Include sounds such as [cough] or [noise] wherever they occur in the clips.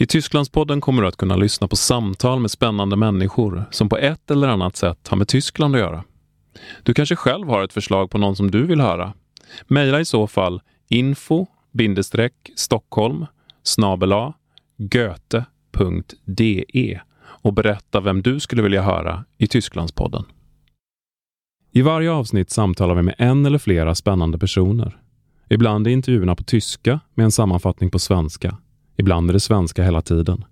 I Tysklandspodden kommer du att kunna lyssna på samtal med spännande människor som på ett eller annat sätt har med Tyskland att göra. Du kanske själv har ett förslag på någon som du vill höra? Mejla i så fall info Stockholm snabela goethe.de och berätta vem du skulle vilja höra i Tysklandspodden. I varje avsnitt samtalar vi med en eller flera spännande personer. Ibland är intervjuerna på tyska med en sammanfattning på svenska. Ibland är det svenska hela tiden.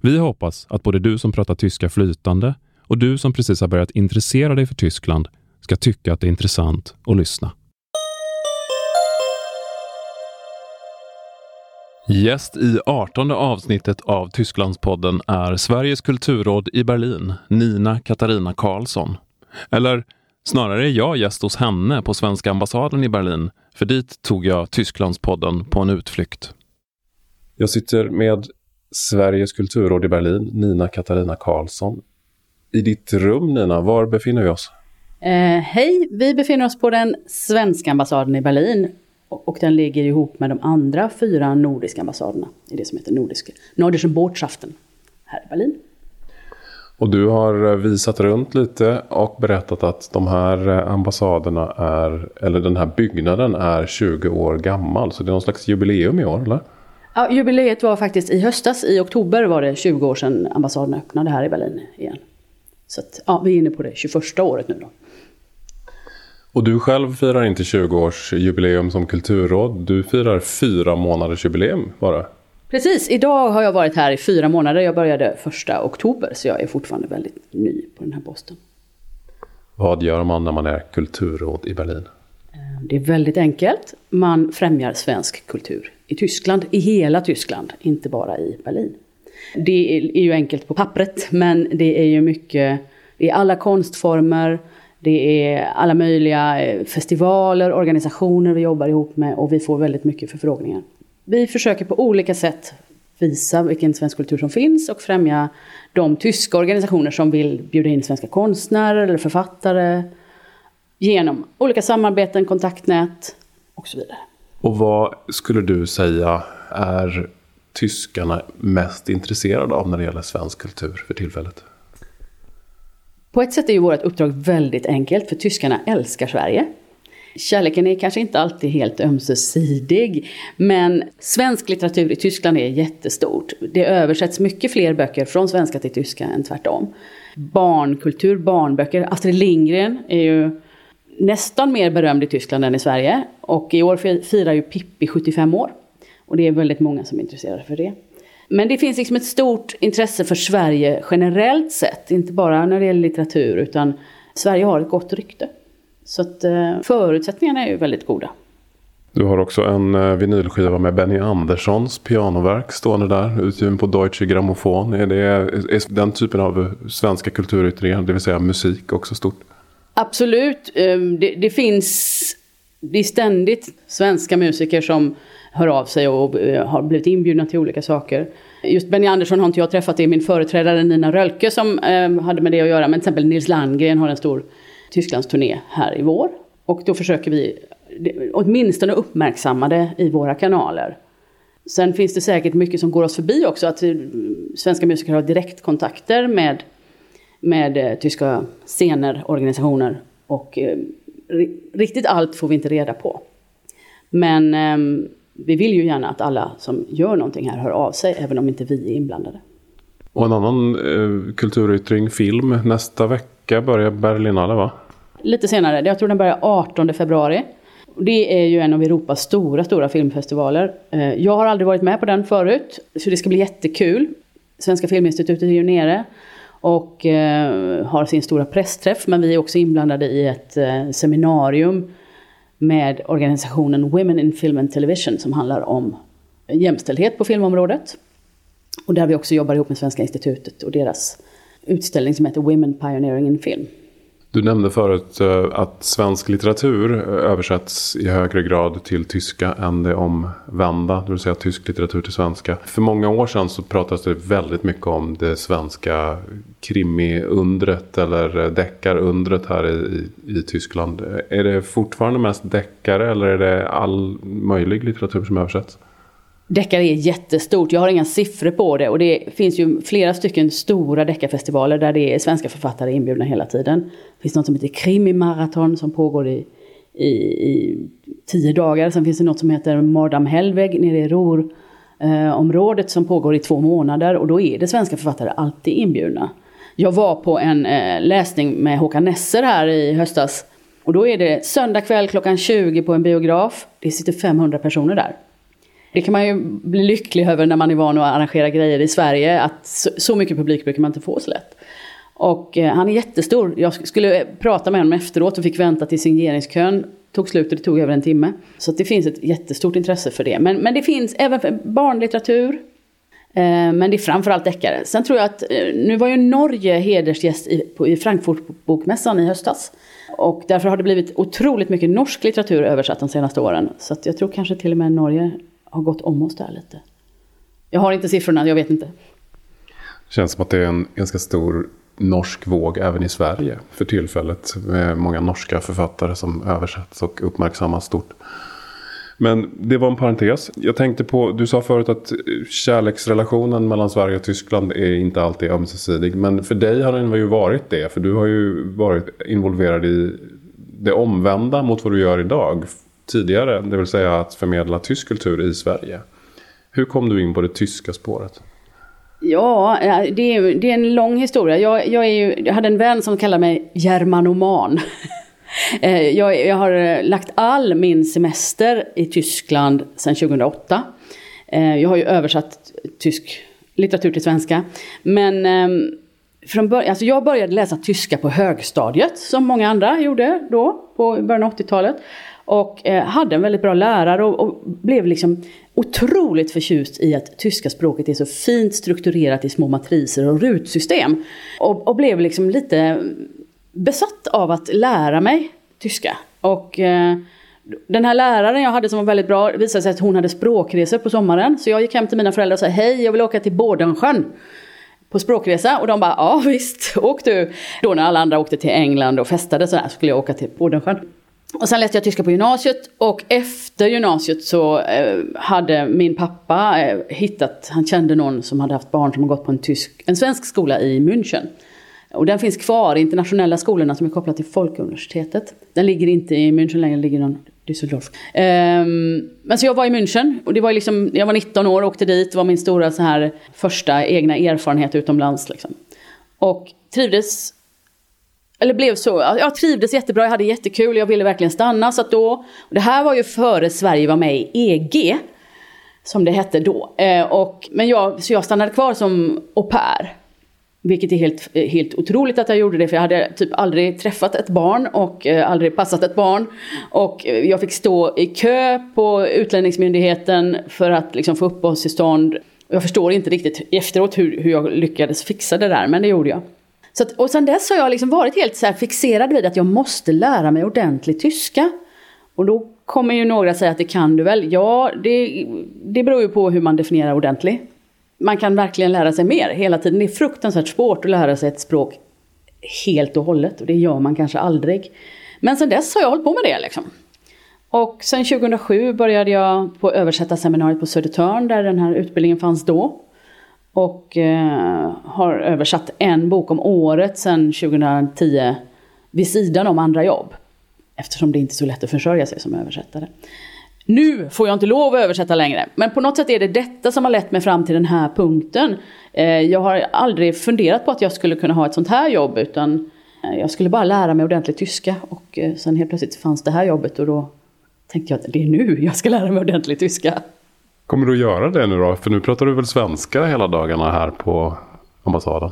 Vi hoppas att både du som pratar tyska flytande och du som precis har börjat intressera dig för Tyskland ska tycka att det är intressant att lyssna. Gäst i 18 avsnittet av Tysklandspodden är Sveriges kulturråd i Berlin, Nina Katarina Karlsson. Eller snarare är jag gäst hos henne på svenska ambassaden i Berlin, för dit tog jag Tysklandspodden på en utflykt. Jag sitter med Sveriges kulturråd i Berlin, Nina Katarina Karlsson. I ditt rum Nina, var befinner vi oss? Eh, hej, vi befinner oss på den svenska ambassaden i Berlin. Och, den ligger ihop med de andra fyra nordiska ambassaderna i det som heter Nordiska, Nordischen Botschaften här i Berlin. Och du har eh, visat runt lite och berättat att de här eh, ambassaderna är, eller den här byggnaden är 20 år gammal. Så det är någon slags jubileum i år, eller? Ja, jubileet var faktiskt i höstas, i oktober var det 20 år sedan ambassaden öppnade här i Berlin igen. Så att, ja, vi är inne på det 21 året nu då. Och du själv firar inte 20-årsjubileum som kulturråd. Du firar fyra månaders jubileum bara. Precis, idag har jag varit här i fyra månader. Jag började första oktober så jag är fortfarande väldigt ny på den här posten. Vad gör man när man är kulturråd i Berlin? Eh, det är väldigt enkelt. Man främjar svensk kultur i Tyskland, i hela Tyskland, inte bara i Berlin. Det är ju enkelt på pappret, men det är ju mycket, det är alla konstformer, det är alla möjliga eh, festivaler, organisationer vi jobbar ihop med och vi får väldigt mycket förfrågningar. Vi försöker på olika sätt visa vilken svensk kultur som finns och främja de tyska organisationer som vill bjuda in svenska konstnärer eller författare genom olika samarbeten, kontaktnät och så vidare. Och vad skulle du säga är tyskarna mest intresserade av när det gäller svensk kultur för tillfället? På ett sätt är ju vårt uppdrag väldigt enkelt, för tyskarna älskar Sverige. Kärleken är kanske inte alltid helt ömsesidig, men svensk litteratur i Tyskland är jättestort. Det översätts mycket fler böcker från svenska till tyska än tvärtom. Barnkultur, barnböcker. Astrid Lindgren är ju nästan mer berömd i Tyskland än i Sverige. Och i år firar ju Pippi 75 år. Och det är väldigt många som är intresserade för det. Men det finns liksom ett stort intresse för Sverige generellt sett, inte bara när det gäller litteratur, utan Sverige har ett gott rykte. Så att eh, förutsättningarna är ju väldigt goda. Du har också en eh, vinylskiva med Benny Anderssons pianoverk stående där, utgiven på Deutsche Grammophon. Är, det, är den typen av svenska kulturyttringar, det vill säga musik, också stort? Absolut. Ehm, det, det finns det är ständigt svenska musiker som hör av sig och eh, har blivit inbjudna till olika saker. Just Benny Andersson har inte jag träffat, det är min företrädare Nina Rölke som ehm, hade med det att göra. Men till exempel Nils Landgren har en stor Tysklandsturné här i vår. Och då försöker vi åtminstone uppmärksamma det i våra kanaler. Sen finns det säkert mycket som går oss förbi också, att eh, svenska musiker har direktkontakter med, med tyska scener, organisationer och riktigt allt får vi inte reda på. Men eh, vi vill ju gärna att alla som gör någonting här hör av sig, även om inte vi är inblandade. Och en annan eh, kulturyttring, film, nästa vecka börjar Berlinale va? Lite senare, jag tror den börjar 18 februari. Det är ju en av Europas stora, stora filmfestivaler. Eh, jag har aldrig varit med på den förut, så det ska bli jättekul. Svenska Filminstitutet är ju nere och eh, har sin stora pressträff. Men vi är också inblandade i ett eh, seminarium med organisationen Women in Film and Television som handlar om jämställdhet på filmområdet. Och där vi också jobbar ihop med Svenska institutet och deras utställning som heter Women Pioneering in Film. Du nämnde förut eh, att svensk litteratur eh, översätts i högre grad till tyska än det omvända, det vill säga tysk litteratur till svenska. För många år sedan så pratades det väldigt mycket om det svenska krimiundret eller deckarundret här i, i Tyskland. Är det fortfarande mest deckare eller är det all möjlig litteratur som översätts? Deckare är jättestort. Jag har inga siffror på det och det finns ju flera stycken stora deckarfestivaler där det är svenska författare inbjudna hela tiden. Det finns något som heter Krimimaraton som pågår i, i, i tio dagar. Sen finns det något som heter Mardam Helveg nere i Ror eh, området som pågår i två månader och då är det svenska författare alltid inbjudna. Jag var på en eh, läsning med Håkan Nesser här i höstas och då är det söndag kväll klockan 20 på en biograf. Det sitter 500 personer där. Det kan man ju bli lycklig över när man är van att arrangera grejer i Sverige. Att så, mycket publik brukar man inte få så lätt. Och eh, han är jättestor. Jag skulle eh, prata med honom efteråt och fick vänta till signeringskön tog slut och det tog över en timme. Så det finns ett jättestort intresse för det. Men, men det finns även för barnlitteratur. Eh, men det är framförallt deckare. Sen tror jag att, eh, nu var ju Norge hedersgäst i, på, i Frankfurt bokmässan i höstas. Och därför har det blivit otroligt mycket norsk litteratur översatt de senaste åren. Så att jag tror kanske till och med Norge har gått om oss där lite. Jag har inte siffrorna, jag vet inte. Det känns som att det är en ganska stor norsk våg även i Sverige för tillfället. Med många norska författare som översätts och uppmärksammas stort. Men det var en parentes. Jag tänkte på, du sa förut att kärleksrelationen mellan Sverige och Tyskland är inte alltid ömsesidig. Men för dig har den ju varit det. För du har ju varit involverad i det omvända mot vad du gör idag tidigare. Det vill säga att förmedla tysk kultur i Sverige. Hur kom du in på det tyska spåret? Ja, eh, det är, det är en lång historia. Jag, jag, är ju, jag hade en vän som kallade mig germanoman. [laughs] Eh, jag, jag, har eh, lagt all min semester i Tyskland sedan 2008. Jag har ju översatt tysk litteratur till svenska. Men ehm, från början, alltså jag började läsa tyska på högstadiet som många andra gjorde då på början av 80-talet. Och eh, hade en väldigt bra lärare och, och, blev liksom otroligt förtjust i att tyska språket är så fint strukturerat i små matriser och rutsystem. Och, och blev liksom lite besatt av att lära mig tyska. Och eh, den här läraren jag hade som var väldigt bra visade sig att hon hade språkresor på sommaren. Så jag gick hem till mina föräldrar och sa hej jag vill åka till Bodensjön. på språkresa och de bara ja visst, åk du. Då när alla andra åkte till England och festade så skulle jag åka till Bodensjön. Och sen läste jag tyska på gymnasiet och efter gymnasiet så eh, hade min pappa eh, hittat, han kände någon som hade haft barn som har gått på en, tysk, en svensk skola i München. Och den finns kvar, internationella skolorna som är kopplade till Folkuniversitetet. Den ligger inte i München längre, den ligger i någon Düsseldorf. Um, men så jag var i München och det var liksom, jag var 19 år och åkte dit. Det var min stora så här första egna erfarenhet utomlands. Liksom. Och trivdes eller blev så, jag trivdes jättebra, jag hade jättekul, jag ville verkligen stanna. Så att då, det här var ju före Sverige var med i EG, som det hette då. Eh, och, men jag, så jag stannade kvar som au pair. Vilket är helt, eh, helt otroligt att jag gjorde det, för jag hade typ aldrig träffat ett barn och eh, aldrig passat ett barn. Och eh, jag fick stå i kö på Utlänningsmyndigheten för att liksom, få uppehållstillstånd. Jag förstår inte riktigt efteråt hur, hur jag lyckades fixa det där, men det gjorde jag. Så att, och sen dess har jag liksom varit helt så fixerad vid att jag måste lära mig ordentlig tyska. Och då kommer ju några säga att det kan du väl? Ja, det, det beror ju på hur man definierar ordentlig. Man kan verkligen lära sig mer hela tiden. Det är fruktansvärt svårt att lära sig ett språk helt och hållet och det gör man kanske aldrig. Men sen dess har jag hållit på med det liksom. Och sen 2007 började jag på översättarseminariet på Södertörn där den här utbildningen fanns då. Och eh, har översatt en bok om året sedan 2010 vid sidan om andra jobb. Eftersom det inte är så lätt att försörja sig som översättare. Nu får jag inte lov att översätta längre. Men på något sätt är det detta som har lett mig fram till den här punkten. Eh, jag har aldrig funderat på att jag skulle kunna ha ett sånt här jobb utan eh, jag skulle bara lära mig ordentligt tyska och eh, sen helt plötsligt fanns det här jobbet och då tänkte jag att det är nu jag ska lära mig ordentligt tyska. Kommer du att göra det nu då? För nu pratar du väl svenska hela dagarna här på ambassaden?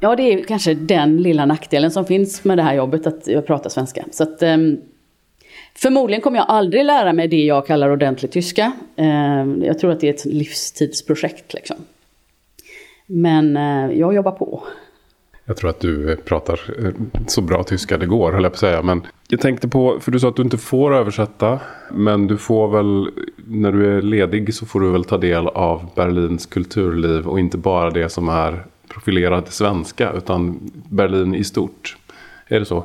Ja, det är kanske den lilla nackdelen som finns med det här jobbet, att jag pratar svenska. Så att, um, förmodligen kommer jag aldrig lära mig det jag kallar ordentlig tyska. Um, jag tror att det är ett livstidsprojekt. Liksom. Men uh, jag jobbar på. Jag tror att du eh, pratar eh, så bra tyska det går, höll jag på att säga. Men jag tänkte på, för du sa att du inte får översätta. Men du får väl, när du är ledig så får du väl ta del av Berlins kulturliv. Och inte bara det som är profilerad svenska, utan Berlin i stort. Är det så?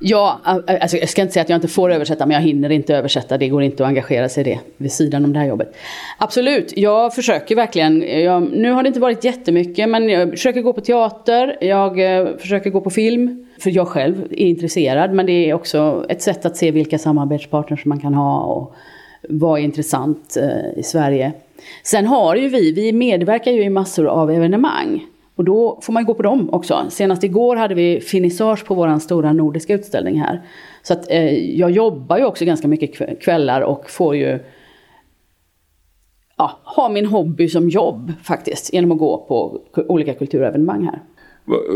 Ja, alltså jag ska inte säga att jag inte får översätta, men jag hinner inte översätta. Det går inte att engagera sig i det vid sidan om det här jobbet. Absolut, jag försöker verkligen. Jag, nu har det inte varit jättemycket, men jag försöker gå på teater, jag eh, försöker gå på film. För jag själv är intresserad, men det är också ett sätt att se vilka samarbetspartners man kan ha och vad är intressant eh, i Sverige. Sen har ju vi, vi medverkar ju i massor av evenemang. Och då får man gå på dem också. Senast igår hade vi finissage på vår stora nordiska utställning här. Så att eh, jag jobbar ju också ganska mycket kvällar och får ju ja, ha min hobby som jobb faktiskt. Genom att gå på olika kulturevenemang här.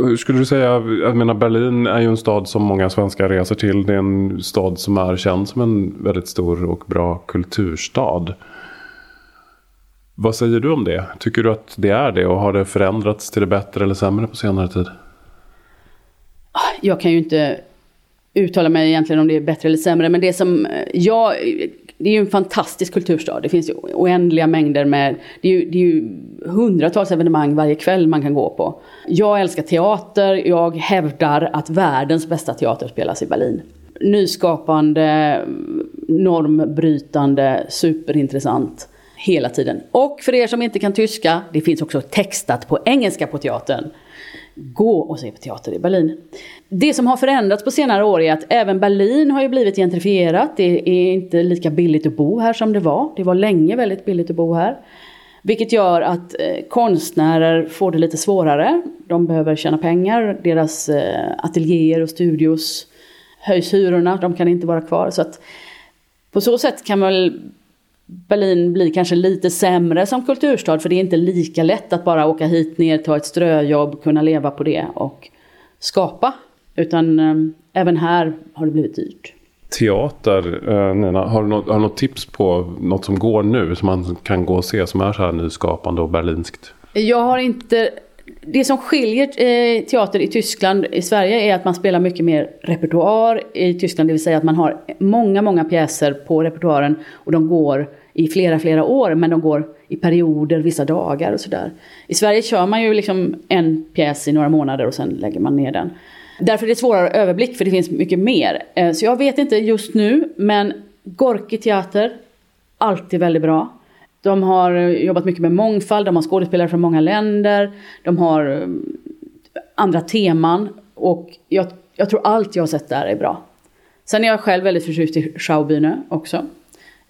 Hur skulle du säga, jag menar Berlin är ju en stad som många svenskar reser till. Det är en stad som är känd som en väldigt stor och bra kulturstad. Vad säger du om det? Tycker du att det är det och har det förändrats till det bättre eller sämre på senare tid? Jag kan ju inte uttala mig egentligen om det är bättre eller sämre men det som eh, jag det är ju en fantastisk kulturstad. Det finns ju oändliga mängder med, det är, ju, det är ju hundratals evenemang varje kväll man kan gå på. Jag älskar teater, jag hävdar att världens bästa teater spelas i Berlin. Nyskapande, normbrytande, superintressant hela tiden. Och för er som inte kan tyska, det finns också textat på engelska på teatern. Gå och se på teater i Berlin. Det som har förändrats på senare år är att även Berlin har ju blivit gentrifierat. Det är inte lika billigt att bo här som det var. Det var länge väldigt billigt att bo här. Vilket gör att eh, konstnärer får det lite svårare. De behöver tjäna pengar. Deras eh, ateljéer och studios höjs hyrorna. De kan inte vara kvar. Så att på så sätt kan man väl Berlin blir kanske lite sämre som kulturstad för det är inte lika lätt att bara åka hit ner, ta ett ströjobb, kunna leva på det och skapa. Utan eh, även här har det blivit dyrt. Teater, eh, Nina, har du, något, har du något tips på något som går nu som man kan gå och se som är så här nyskapande och berlinskt? Jag har inte det som skiljer eh, teater i Tyskland i Sverige är att man spelar mycket mer repertoar i Tyskland. Det vill säga att man har många, många pjäser på repertoaren och de går i flera, flera år men de går i perioder, vissa dagar och sådär. I Sverige kör man ju liksom en pjäs i några månader och sen lägger man ner den. Därför är det svårare överblick för det finns mycket mer. Eh, så jag vet inte just nu men Gorki teater, alltid väldigt bra. De har eh, jobbat mycket med mångfald, de har skådespelare från många länder, de har eh, andra teman och jag, jag tror allt jag har sett där är bra. Sen är jag själv väldigt förtjust i Schaubühne också.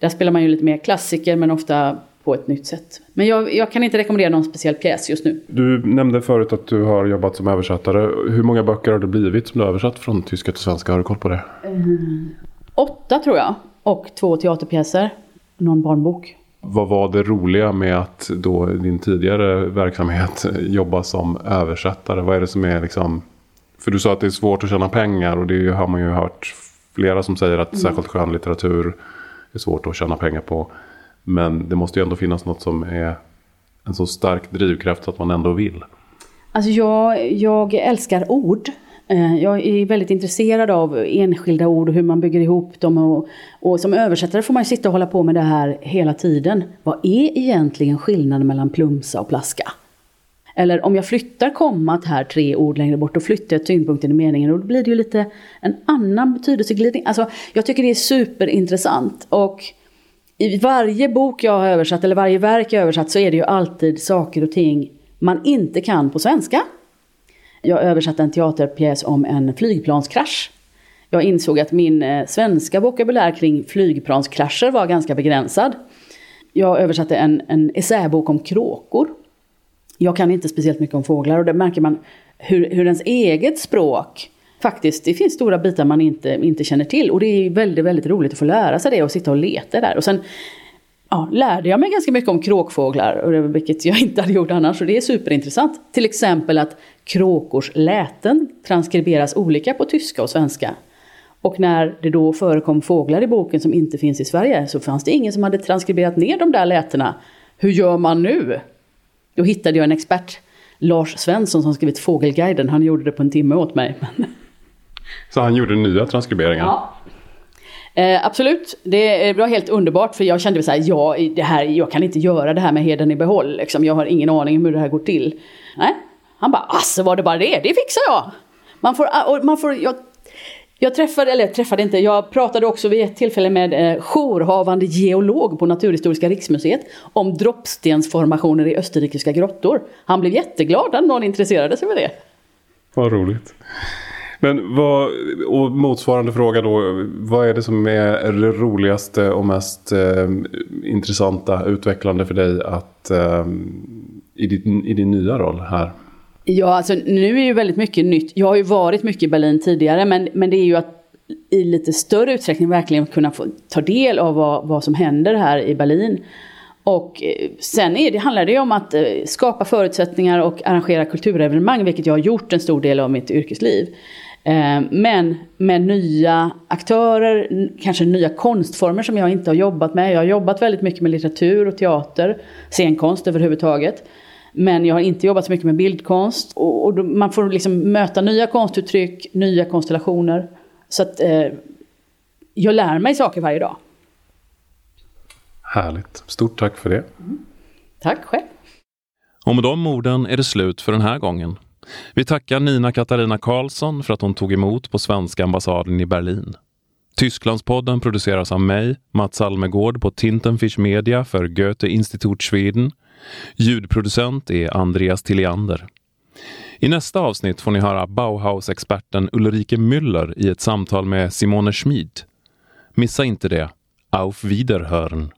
Där spelar man ju lite mer klassiker men ofta på ett nytt sätt. Men jag, jag, kan inte rekommendera någon speciell pjäs just nu. Du nämnde förut att du har jobbat som översättare. Hur många böcker har det blivit som du har översatt från tyska till svenska? Har du koll på det? Mm, åtta tror jag. Och två teaterpjäser. Någon barnbok. Vad var det roliga med att då din tidigare verksamhet [laughs] jobba som översättare? Vad är det som är liksom... För du sa att det är svårt att tjäna pengar och det har man ju hört flera som säger att mm. särskilt skönlitteratur är svårt att tjäna pengar på. Men det måste ju ändå finnas något som är en så stark drivkraft att man ändå vill. Alltså jag, jag älskar ord. Eh, jag är väldigt intresserad av enskilda ord och hur man bygger ihop dem. Och, och, som översättare får man ju sitta och hålla på med det här hela tiden. Vad är egentligen skillnaden mellan plumsa och plaska? Eller om jag flyttar kommat här tre ord längre bort, då flyttar jag tyngdpunkten i meningen och då blir det ju lite en annan betydelseglidning. Alltså, jag tycker det är superintressant. Och i varje bok jag har översatt, eller varje verk jag har översatt, så är det ju alltid saker och ting man inte kan på svenska. Jag översatte en teaterpjäs om en flygplanskrasch. Jag insåg att min eh, svenska vokabulär kring flygplanskrascher var ganska begränsad. Jag översatte en, en essäbok om kråkor. Jag kan inte speciellt mycket om fåglar och det märker man hur, hur ens eget språk faktiskt, det finns stora bitar man inte, inte känner till. Och det är väldigt, väldigt roligt att få lära sig det och sitta och leta där. Och sen ja, lärde jag mig ganska mycket om kråkfåglar, vilket jag [laughs] inte hade gjort annars. Och det är superintressant. Till exempel att kråkors läten transkriberas olika på tyska och svenska. Och när det då förekom fåglar i boken som inte finns i Sverige så fanns det ingen som hade transkriberat ner de där lätena. Hur gör man nu? Då hittade jag en expert Lars Svensson som skrivit Fågelguiden. Han gjorde det på en timme åt mig. Så han gjorde nya transkriberingar? Ja. Eh, absolut, det var helt underbart för jag kände så här, ja, det här, jag kan inte göra det här med heden i behåll. Liksom. Jag har ingen aning om hur det här går till. Nej, han bara, alltså var det bara det? Det fixar jag! Man får, man får, jag, jag träffade, eller jag träffade inte, jag pratade också vid ett tillfälle med eh, jourhavande geolog på Naturhistoriska riksmuseet om droppstensformationer i österrikiska grottor. Han blev jätteglad att någon intresserade sig för det. Vad roligt. Men vad, och motsvarande fråga då, vad är det som är det roligaste och mest eh, intressanta, utvecklande för dig att, eh, i, din, i din nya roll här? Ja, alltså nu är ju väldigt mycket nytt. Jag har ju varit mycket i Berlin tidigare, men, men det är ju att i lite större utsträckning verkligen kunna få ta del av vad, vad som händer här i Berlin. Och eh, sen är det, handlar det om att eh, skapa förutsättningar och arrangera kulturevenemang, vilket jag har gjort en stor del av mitt yrkesliv. Eh, men med nya aktörer, kanske nya konstformer som jag inte har jobbat med. Jag har jobbat väldigt mycket med litteratur och teater, scenkonst överhuvudtaget. Men jag har inte jobbat så mycket med bildkonst. Och, och man får liksom möta nya konstuttryck, nya konstellationer. Så att eh, jag lär mig saker varje dag. Härligt. Stort tack för det. Mm. Tack själv. Och med de orden är det slut för den här gången. Vi tackar Nina Katarina Karlsson för att hon tog emot på svenska ambassaden i Berlin. Tysklandspodden produceras av mig, Mats Almegård på Tintenfisch Media för Goethe Institut Schweden. Ljudproducent är Andreas Tilliander. I nästa avsnitt får ni höra Bauhaus-experten Ulrike Müller i ett samtal med Simone Schmid. Missa inte det. Auf Wiederhören!